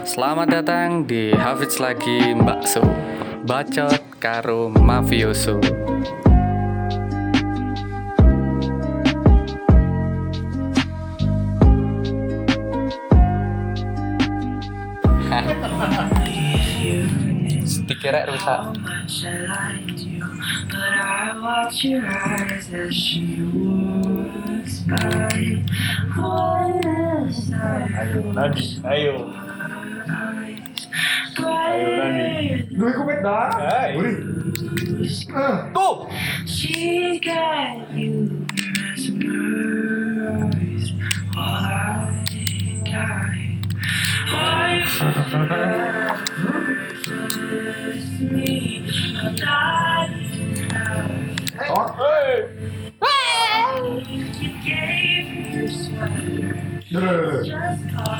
Selamat datang di Hafiz lagi Mbak Su. Bacot karo Mafioso. Dikira rusak. Much I liked Nadi, ayo. Ayo Nadi. Gue ikut dah. Hai. Buri. Tuh She got you mesmerized while I died. I me, but I Oh, Hei. you gave your sweater dulu, dulu. just called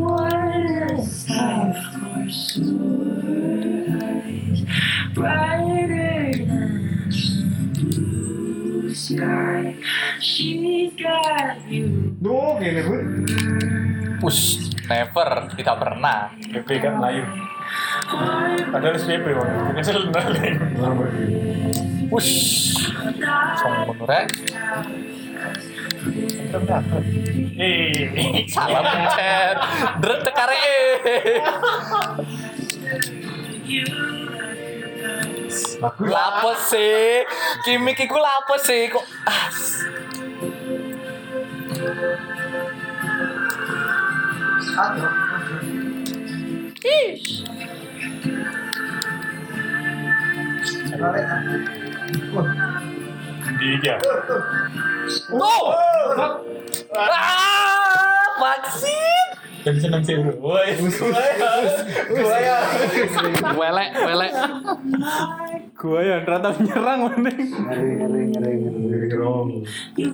What is life for sore eyes, brighter than the blue sky? She's got you. Duh, gini gue. Push Never Tidak pernah PP kan Melayu. Padahal SPP. Kesel balik. Push Song ngono rek Salam chat Dret tekare. Lapo sih Kimik iku lapo sih Kok ah, Di dia. Tuh Ah Vaksin Jadi seneng sih bro. Woi. Gua ya. Welek Welek Gua ya rata menyerang mending.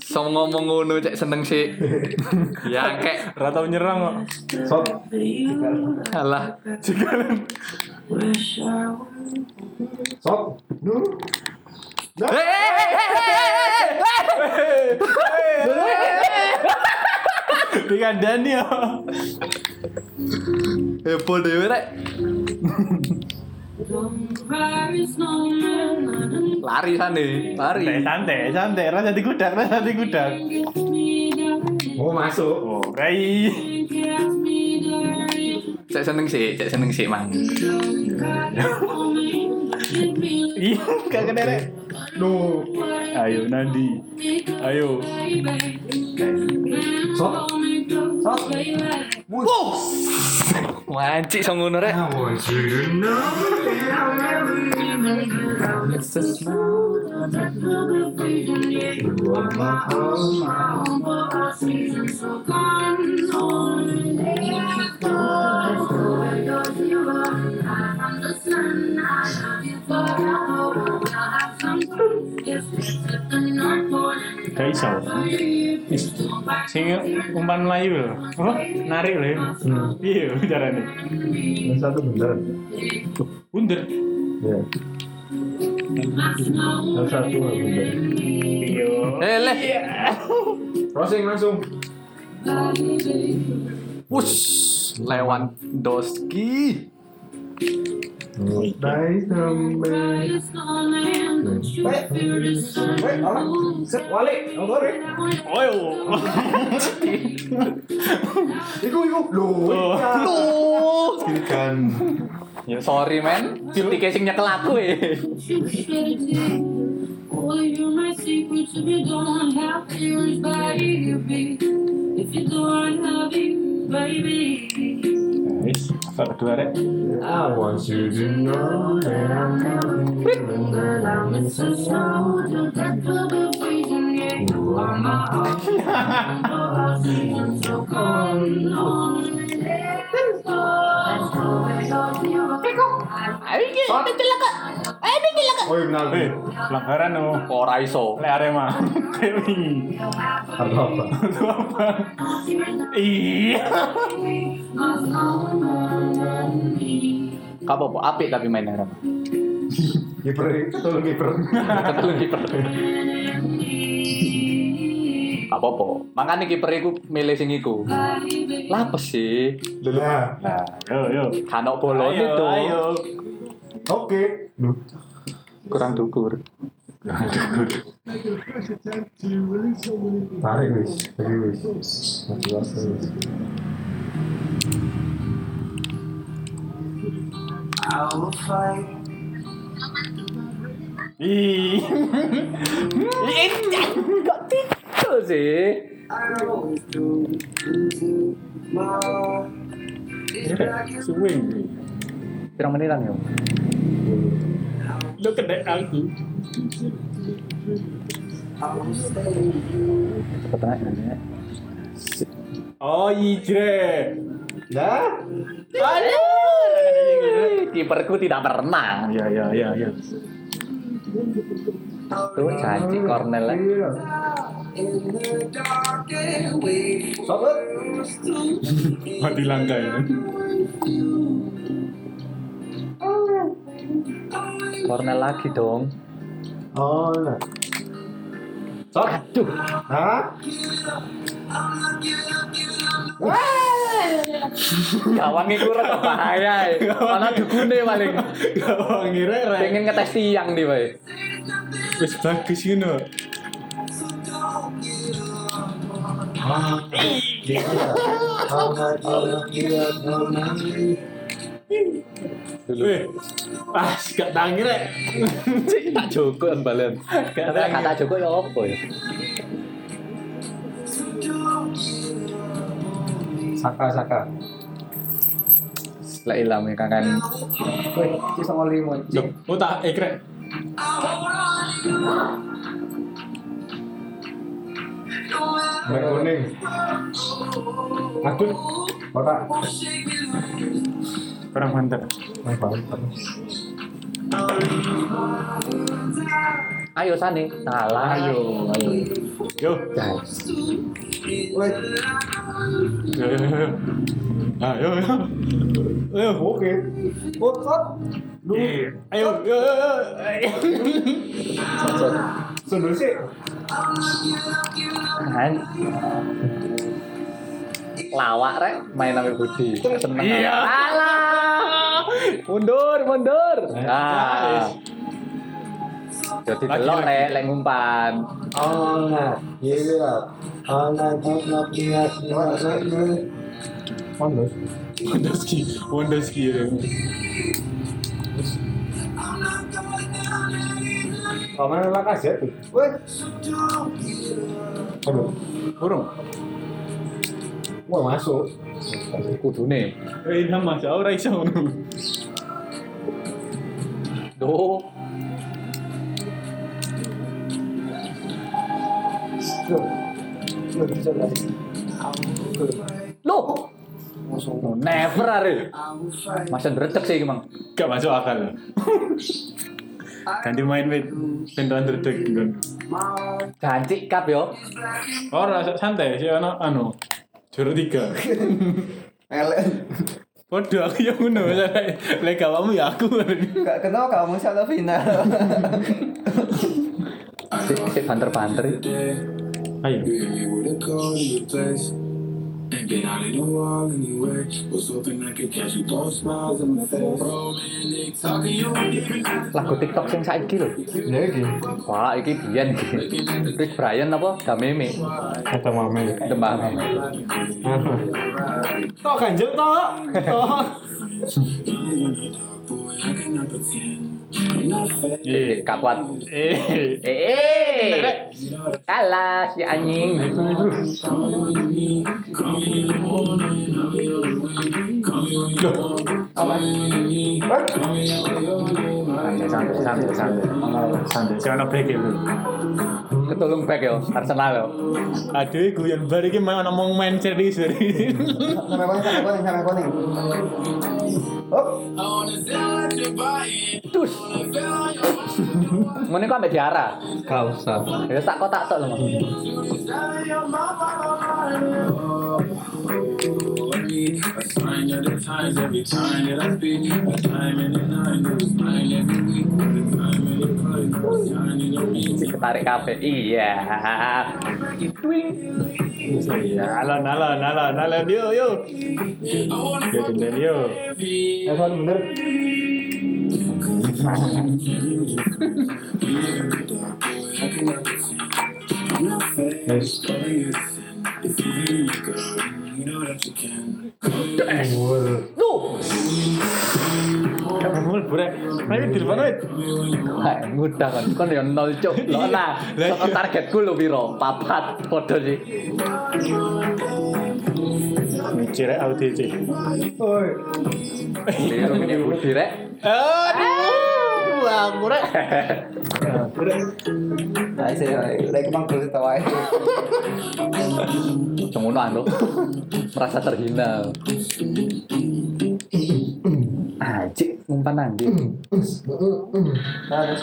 Song ngomong ngono cek seneng sih Ya kek Rata menyerang kok. Sot. Alah would. Sot. Dulu. Dengan Dani ya. Heboh dewe rek Lari sana Lari Santai, santai, santai. Rasa di gudak, rasa di gudak. Oh, masuk. Oh, Rai. Cek seneng sih Cek seneng sih mang Iya, gak kena rek. Duh. Ayo Nandi. Ayo. Sot. Sot. Wow Wancik song ngono rek I want you to know that I'll never You are my home. Iso. Sing umpan Melayu lho. Apa? Narik lho. ya. Iya, carane. Yang satu bener. Bunder. Ya. Yang satu bener. Iya. Eh leh Crossing langsung. Wush Lewandowski Dai sampai. Wait, alah. Set, walik. Nonton ya. Oyo. Iku, iku. Loh. Tuh Kan. Ya sorry men Cuti casing nyekel aku All of you my secrets if you don't have tears, baby. If you don't have it, baby. Wis, satu kedua rek. I want you to know that I'm never feeling that I'm missing So to for the freezing, yeah. You are my heart. You so cold, on. Let's go. Oh, iya benar. Eh, pelanggaran no. Ora iso. Lek Arema. Kartu apa? Itu apa? Iya. Apa apa apik tapi main Arema. Kiper betul kiper. Betul kiper. Apa apa. Makane kiper iku milih sing iku. Lah apa sih? Lah. Nah, yo yo. Kanok bolone Ayo, to. ayo. Oke. Kurang dukur. Tarik wis. Tarik wis. Motivasi wis. I will fight. Ih. Kok tidur sih? Swing. Pirang menitan yo? Lo kedek aku. Cepet aja ya. Oh, ijre. Dah. Aduh, kiperku tidak pernah. Ya ya ya ya. Tuh janji Cornel ya. Iya. Sobat. Mati langka ya. Cornel lagi dong. Oh, nah. Sok. Aduh, Hah? gawang iku rada bahaya. eh. Mana dugune paling. Ngira rek. Pengen ngetes tiang nih, Pak. Wis bagus iya hangat. Weh. Ah, gak tangi rek. Cik tak Joko yang balen. Gak Tapi kata Joko ya apa ya? Saka saka. Lah ilang ya kan. Wih, ngoli oh tak eh Merah kuning. Aduh, Kotak. kurang mantap. Merah banget. Ayo Sani, salah. Ayo, ayo. Yo, Guys. Ayo, yo. Ayo. oke. Sok. Lu Eh, Ayo, yo, yo, yo. sot sundul sih. kan. Lawak rek main sama Budi. Seneng. Iya. Alah. Mundur, mundur. Ah. Jadi Lagi, delok lagi. rek lek ngumpan. Oh, nah. Iya. Hangat hangat iya hangat. Panas. Wondoski, Wondoski. Kamu lah kasih tuh. Wih. Aduh. Burung. Wah, masuk. Kudune. Eh, nama siapa ora iso ngono. Duh. Loh. Never are. Masa ndredeg sih iki, Mang. Gak masuk akal. Ganti main with bentuan dredeg gitu. Ganti cup yo. Ora santai sih ono anu. Juru tiga. Elek. Waduh aku yang ngono. Lek kamu ya aku. Gak kenal kamu salah final. Si, si banter-banter. Ayo. Baby, would it go to your place? Ain't been out in a while anyway. Was hoping I could catch you throwing smiles on my face. Romantic talking, you Lagu TikTok sing saiki lho. Ya iki. Wah, iki biyen iki. Rick Brian apa? Dameme. Kata mame. Tembang. Tok kanjeng tok. Tok. Eh, kakuat. Eh. Eh, eh. Kalah si anjing. Santai, santai, santai, santai. Santai, si ono back itu. Ketulung back yo, Arsenal yo. Aduh, guyon bar iki mau ngomong main serius dari. Sampai kuning, Dus. Ngono kok ambek diarah. kau usah. Ya tak kok tak tok lho. A sign of the times every time that I speak. A time in the night, a sign every week. A time in the night, a sign in the week. Ketarik. Iya. Ya, alon, alon, alon, alon, yo, yo. Yo, yo, yo. Evan bener. Yes. Tuh. Kamu mau burek. Ayo di. Hai, mudah kan. Kon yo nol cuk. Lho nah, saka iya. targetku lho piro? Papat padha sih. Mikir AUTC. Oi. Piro ini budi rek? Aduh, aku rek. Nah, saya lagi mang terus tawa itu. Anu. Merasa terhina. Anjir, umpan nanti. Harus.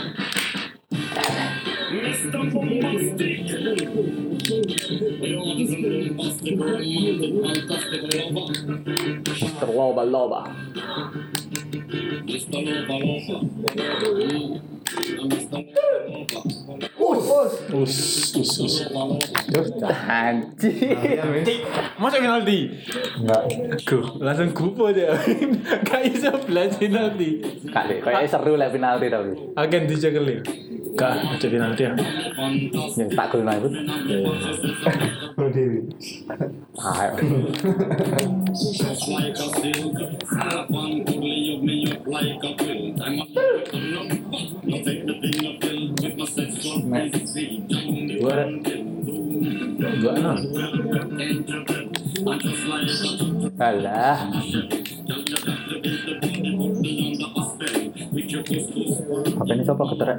Terloba-loba. Us, us. Us, us, us. Yo, Anjir. Masa penalti? Enggak. Go, langsung kupo aja. Gak bisa belas penalti. Kak deh, kayaknya seru lah penalti tapi. Agen dicekelin. Gak, aja penalti ya. Yang tak gol itu. Berdiri. Ayo. Dua, dua enam. Alah. Apa ini siapa keterek?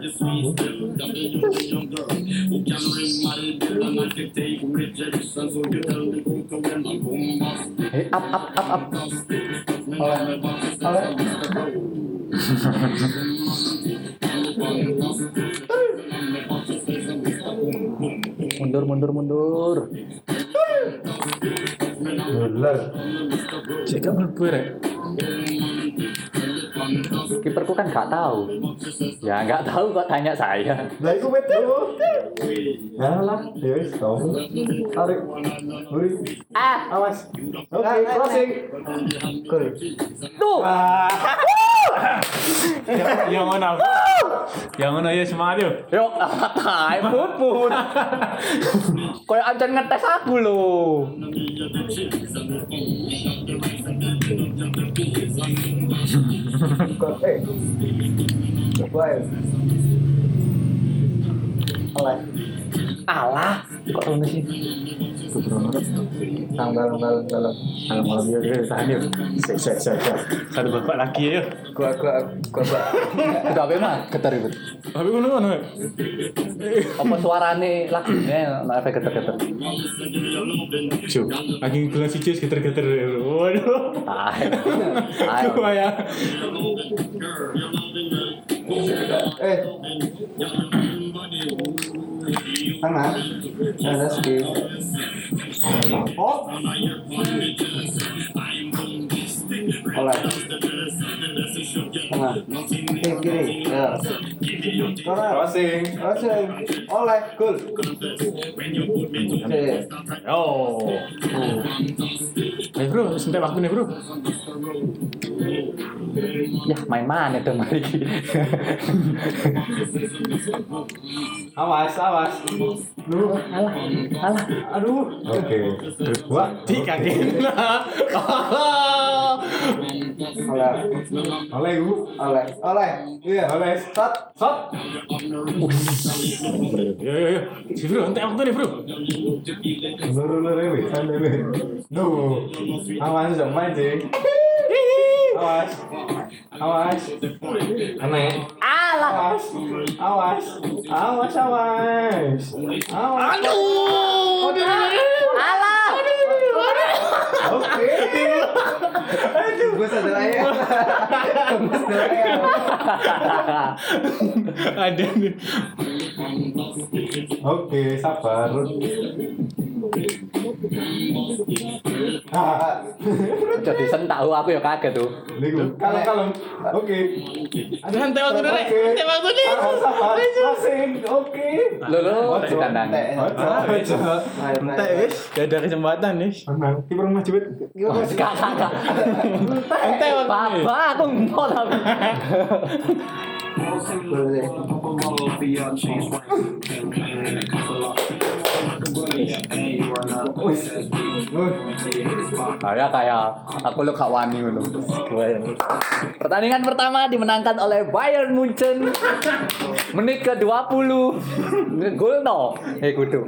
Eh, up, up, up, up. Oleh. Oleh. Mundur, mundur, mundur. Bener. Cek mlebu rek. Kiperku kan nggak tahu. Ya nggak tahu kok tanya saya. Lah iku betul. Ya lah, ya wis tau. Tarik. Buri. Ah, Awas. Oke, closing. Cool. tuh. Yang mana? Yang mana ya semangat yuk. Yo, tai puput. Kayak ancen ngetes aku loh. Ya. Oleh. Alah, kok ngono sih? Tanggal tanggal tanggal. Malam malam tahan yuk. Sek, sek, sek. Satu bapak lagi ya. Gua gua gua gua. Apa mah? Getar itu. Tapi ngono ngono. Apa suarane lagunya nah efek getar-getar. Cuk, lagi gelas si Jus geter-geter. Waduh. Tai. Tai. Cuma ya. Eh. Tengah. Ada skip. Oh. Oleh. Tengah. Kiri kiri. Ya. Crossing. Crossing. Oleh. Cool. Oke. Oh. Ayo bro, sentai waktu nih bro. Ya main mana tuh mari. Awas, awas. Lu. Alah, alah. Aduh. Oke. Dua. Tiga kena. Oleh. Oleh, Bu. Oleh. Oleh. Iya, oleh. Shot. Shot. Yo yo yo. Si bro, sentai waktu nih bro. Luru luru ini, santai ini. Nuh, awas dong mancing. Awas, awas. Aneh. Alah. Awas, awas, awas, awas. Awas. Aduh. Alah. Oke. Tembus adalah ya. Tembus adalah ya. Ada nih. Oke, sabar. Ah, Jadi sen tahu aku ya kaget tuh. Kalau kalau. Oke. Santai waktu dulu, Oke. santai waktu dulu. Sabar, sabar. Masing. Oke. Lo lo ditandang. Ojo. Entek wis, gak ada kesempatan wis. Tenang, kiper rumah jebet. Oh, Kakak dulu. Papa aku mau tapi. Kayak kayak aku lo gak wani. Pertandingan pertama dimenangkan oleh Bayern Munchen. Menit ke-20. Gol no. Eh kudu.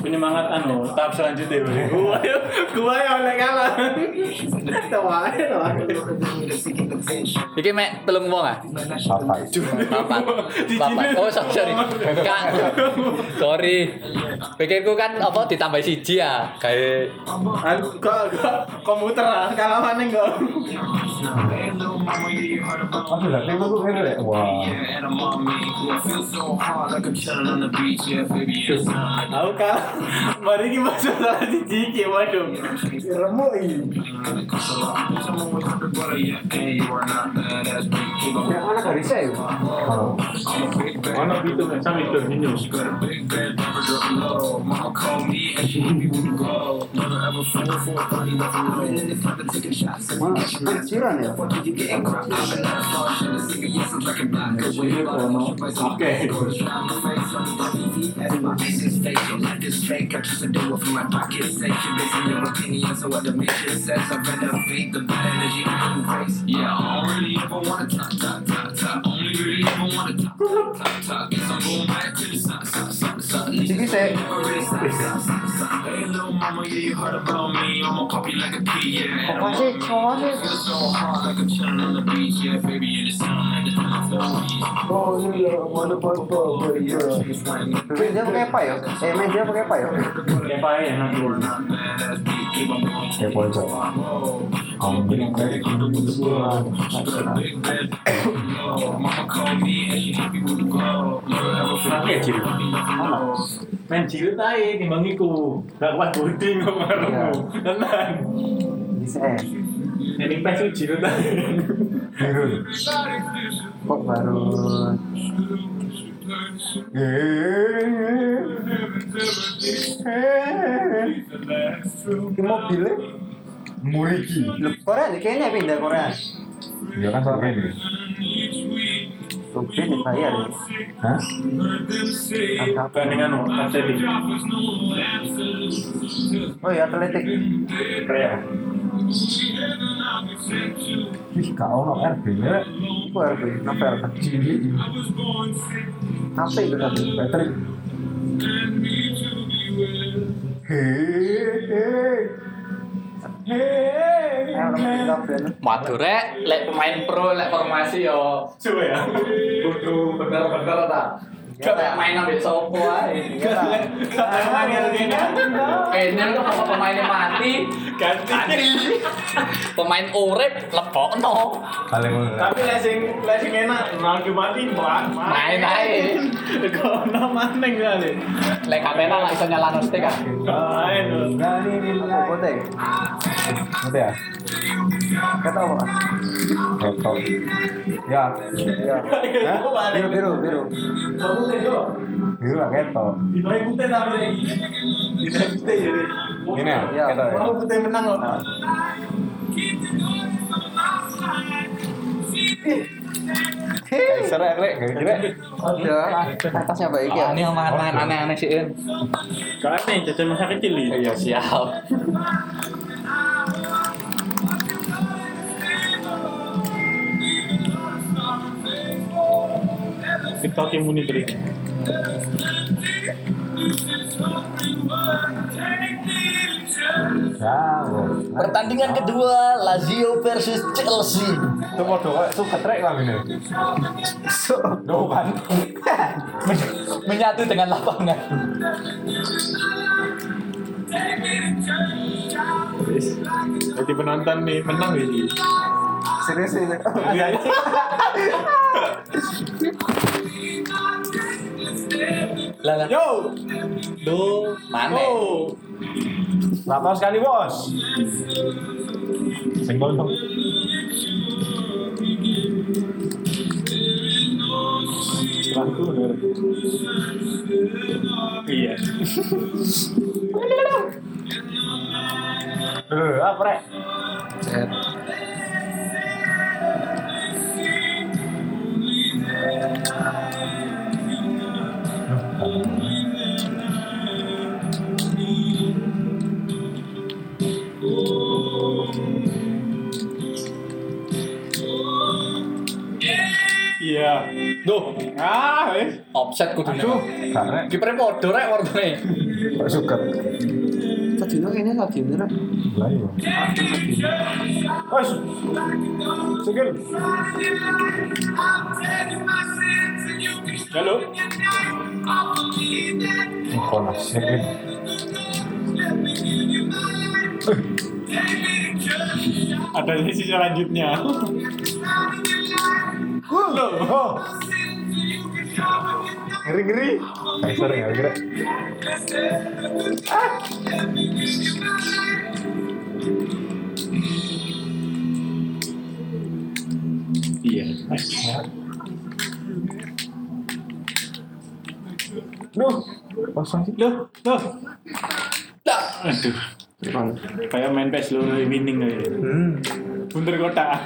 Penyemangat anu, tahap selanjutnya. Gua gua yang oleh kalah. Tawa tawa. Iki mek telung wong ah. Bapak. Bapak. Oh, sorry. Kak. Sorry. Pikirku kan apa ditambah siji ya. Kayak Anu kok kok komputer lah kalahannya enggak. Aduh, lah. Wah. Aku kalah. Mari kita masuk salah si Ciki, waduh. Remuk ini. Yang mana gak bisa ya? Mana itu nggak sama itu minum. Kecilan ya? Oke. straight. Got just a deal from my pocket safe. You're basing your opinion, so what the mission says. I renovate the bad energy and new race. Yeah, I already ever wanna talk, talk, talk, talk. Only really ever wanna talk, talk, talk, talk. Guess I'm going back to the sun, sun, sun, sun. Did you say? I'ma yeah, you heard about me. I'ma pop you like a pea, yeah. And was it charges? Feel so hot like I'm chilling on the beach, yeah. Baby, in the sun, and the time I feel easy. Oh, yeah, motherfucker, but yeah. Prendeu porque é pai, ó. É, prendeu porque é pai, ó. É pai, é, na dor. É, pois é. Iya, apa ya? Eh, main aja timbang iku. Gak kuat body kok marahmu. Tenang. Bisa eh. Ini pes itu cilik aja. Kok baru? Ke mobilnya? Muriki. Korea nih kayaknya pindah Korea. Ya kan soal ini. Rupiah dibayar ya. Hah? Banding anu, atletik. Oh iya atletik. Korea. Ih, gak ono RB nya. Itu RB, novel. Cilik. Apa itu tadi? Patrick. Eh, novel. Madure lek pemain pro lek formasi yo Coba ya. kudu bener-bener ta. Gak kayak main ambil sopo ae. Emang ya gini. Kayaknya tuh kalau pemainnya mati, Ganti. pemain urip. Paling ngono. Tapi lesing lesing enak, lagi mati buat Main ae. Kok nama neng kali. Lek kamera lah iso nyalano stick kan. Main. Putih. Nanti ya. Kata apa? Ketok. Ya. Ya. Biru biru biru. Biru lah ketok. Dibaik putih tapi Dibaik putih jadi. Gini ya. Ya. Ya. Kamu putih menang loh. Kaiser ya, Rek. Gini. Ada. Atasnya baik ya. Ini omongan aneh-aneh sih. In. Kau nih jajan masa kecil nih. Iya siap. Kita tim muni. Ya, bos. Pertandingan kedua Lazio versus Chelsea. Itu mau doa suka trek lah ini. Doa kan. Men- Menyatu dengan lapangan. Jadi penonton nih menang ini. Serius ini. Lah lah. Yo, Do mana? oh, Lama sekali bos. Senggol dong. Serangku bener. Iya. Eh, apa rek? Iya. Ah, wes. offset kudu. Karena Kipernya podo rek warnane. kok suka. Tadi kayaknya lagi. Bos. Sikil. Halo. Konas sikil. Ada sesi selanjutnya. Loh. Ngeri ngeri. Kayak sering ngeri ngeri. Iya. Duh. Kosong sih. Loh, loh. Aduh. Kayak main PES lu winning aja. Hmm. Bunter kotak.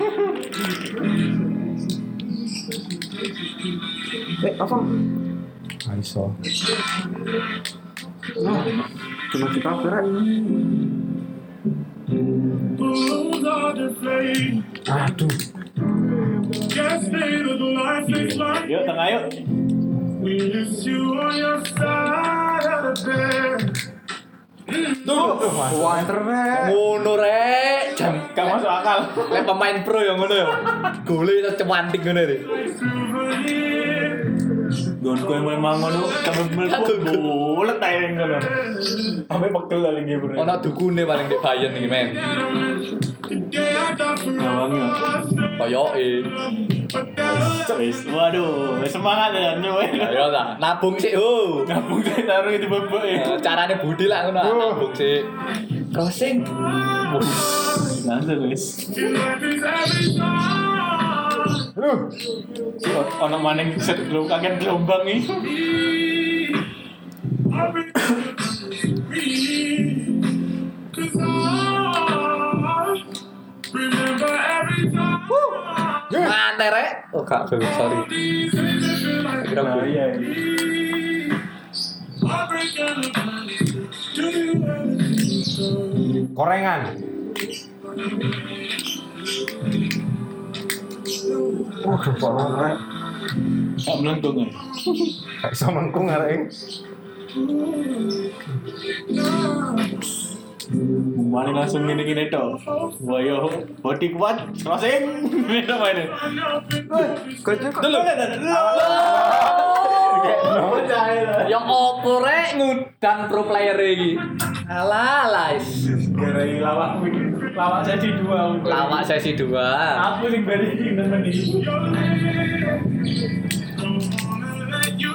Eh, apa? Aiso. Nah, cuma kita Rek. Aduh. Yuk, tengah yuk. Tuh. Water rek. Ngono rek. Jam Gak masuk akal. Lek pemain pro yang ngono ya. Gole terus cemantik ngono deh. Gon kowe memang ngono sampe mlebu bulet ae ngono. Sampe pegel lagi nggih bro. Ono dukune paling di Bayern iki men. Ngawangnya. Koyoke. Wis, waduh, wis semangat ya nyowe. Ayo ta, nabung sih ho. Ngabung saya taruh di bebek ya. Carane budi lah ngono, nabung sih. Crossing. Wus. Nanti wis. Lu. Ono maning set lu kaget gelombang iki. Mantai rek. Oh kak, sorry. Kira Nah, gue. iya. Korengan. Waduh, rek. Melengkung ya? Iso arek. Langsung gini-gini toh. Wayo, body kuat, crossing. Ini. Yang opo rek ngundang pro player iki. Alah, alah. Garai lawak lawak sesi dua. Lawak sesi 2. Aku sing beri temen iki.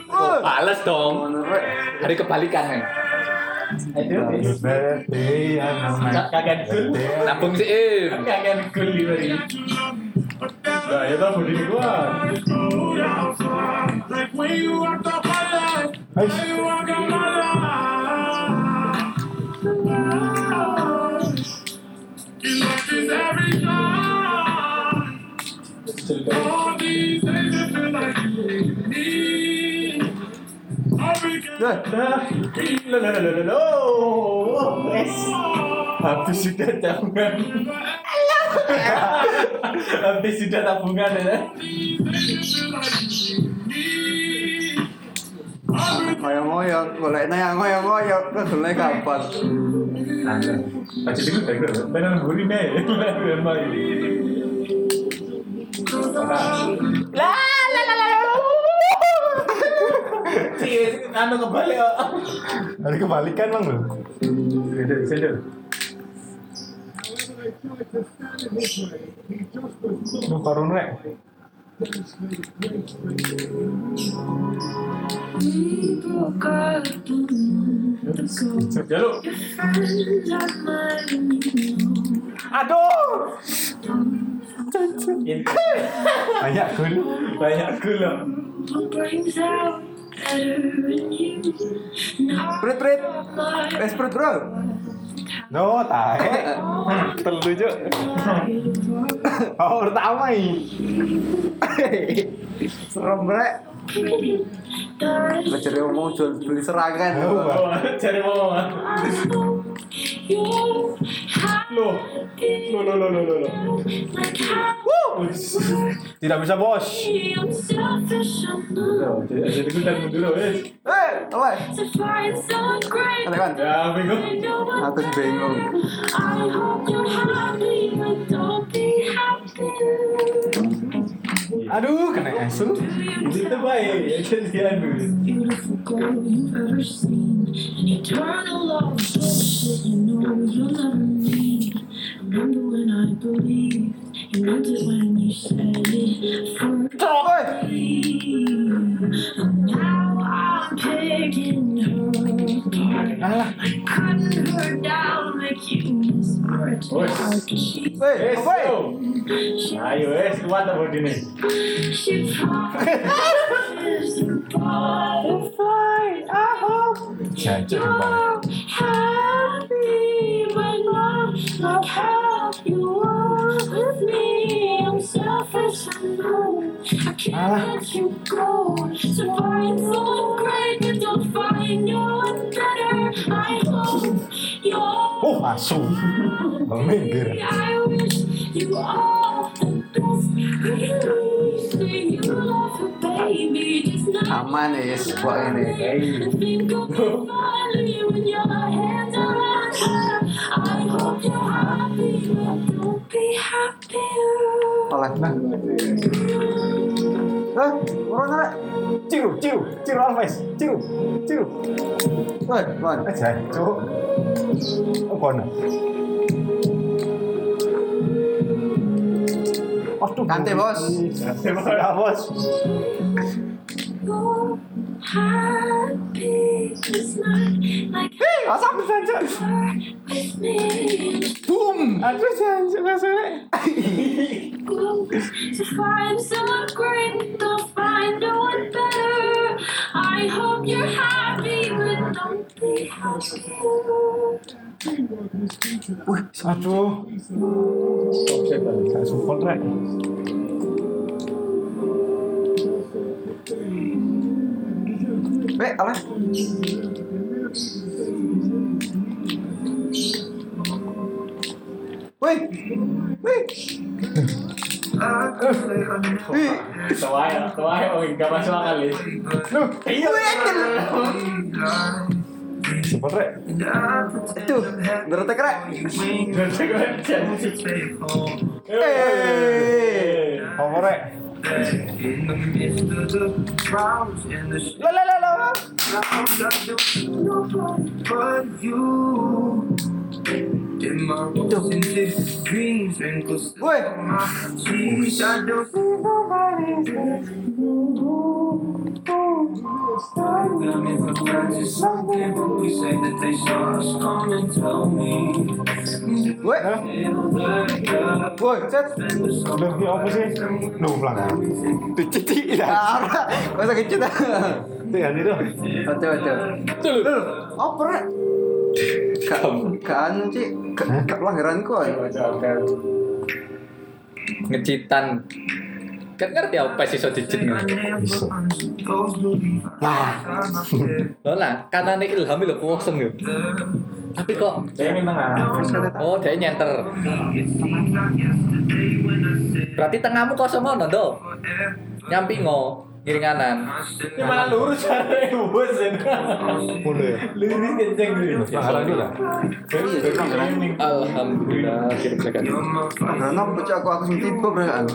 Oh, Bales dong. Hari kebalikan men. Aduh, wis. Birthday Ka- Kaget gul. Nabung sih. Kaget gul di. Nah, ya tau body kuat. Dah. Dah. Lo lo lo lo lo. Wes. Habis sudah tabungan. Habis sudah tabungan ya. Ngoyong-ngoyong, goleknya yang ngoyong-ngoyong, kok golek kapan? Aja dikit deh, benar gurih deh. Memang ini. Si anu kebalik. Ada kebalikan bang lu. Sendiri, sendiri. Nuh karun rek. Quero. Aduh. Banyak gula. Banyak gula. Prit, prit. Bro. No, tahe. Telu juk. Oh, pertama ini. Serem brek. Belajar ngomong jual beli serangan. Cari mau. you Loh. Loh, loh, loh, loh, loh, loh. like how Tidak bisa bos. Enough Jadi kita dulu, eh. Great. Ada kan? Ya, bingung. Aku bingung. Aduh, kena asu. Itu baik. Jadi anu. Beautiful girl you've ever seen. An eternal love that you know you'll never need. Remember when I believed you meant it when you said it for me. And now I'm picking her apart. Alah. I'm cutting her down like you whispered to Oi. her 'cause she's Eh, apa? she Ayo, eh, kuat apa gini? She promises a butterfly. I hope Jajan you're happy, but not like how you were with me. I'm selfish, I know. I can't let you go. So find someone great, but don't find no one better. I hope you're. Oh, asu. Minggir. I wish you all the best. Please say you love her, baby. Just not Aman ya, yes, buat ini. Oleh. Nah. Eh, orang rek. Ciru, ciru, ciru Alves, ciru, ciru. Woi, Bon. Aja, cuk. Oh, kono. Aduh. Kante, Bos. Kante, Bos. Ya, Bos. You're happy, it's not like Asam saja. you're with me. Boom. Aduh, saja rasanya. Go to find someone great, don't find no one better. I hope you're happy, but don't be happier. Aduh. Gak support rek. Eh, alah. Woi. Wih. Tawaya, tawaya, oh gak masuk akal ya. Iya. Tuh, ngeretek rek. Eh, lah. Woi. Woi. Woi, cet. Loh, ini apa sih? Loh, pelanggan. Diciti ya. Ora, masa kecil dah. Itu ya, itu. Betul, betul. Betul. Apa gak anu sih, gak, gak pelanggaran kok. Ngecitan. Kan ngerti apa sih so dicit. Lah, lo lah, katanya ilham lo kosong yo. Tapi kok, oh dia nyenter. Berarti tengahmu kosong ngono do. Nyampi ngo. Kiri kanan. Ini malah lurus cara bos Mulu ya. Lurus kenceng gitu. Sekarang juga. Alhamdulillah kiri belakang. Karena bocah aku aku sing tiba beraan.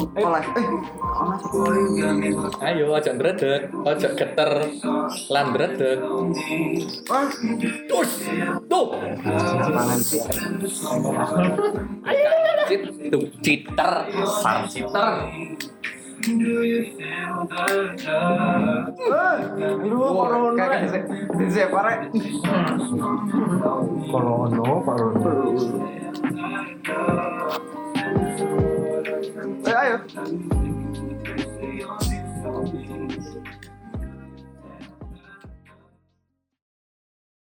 Oleh, eh, Ayo ojo ndredeg, ojo geter lan ndredeg. wah, Tus. Tuh cheat itu cheater farm cheater Lu Corona. Kagak sih. pare. Corona, ayo.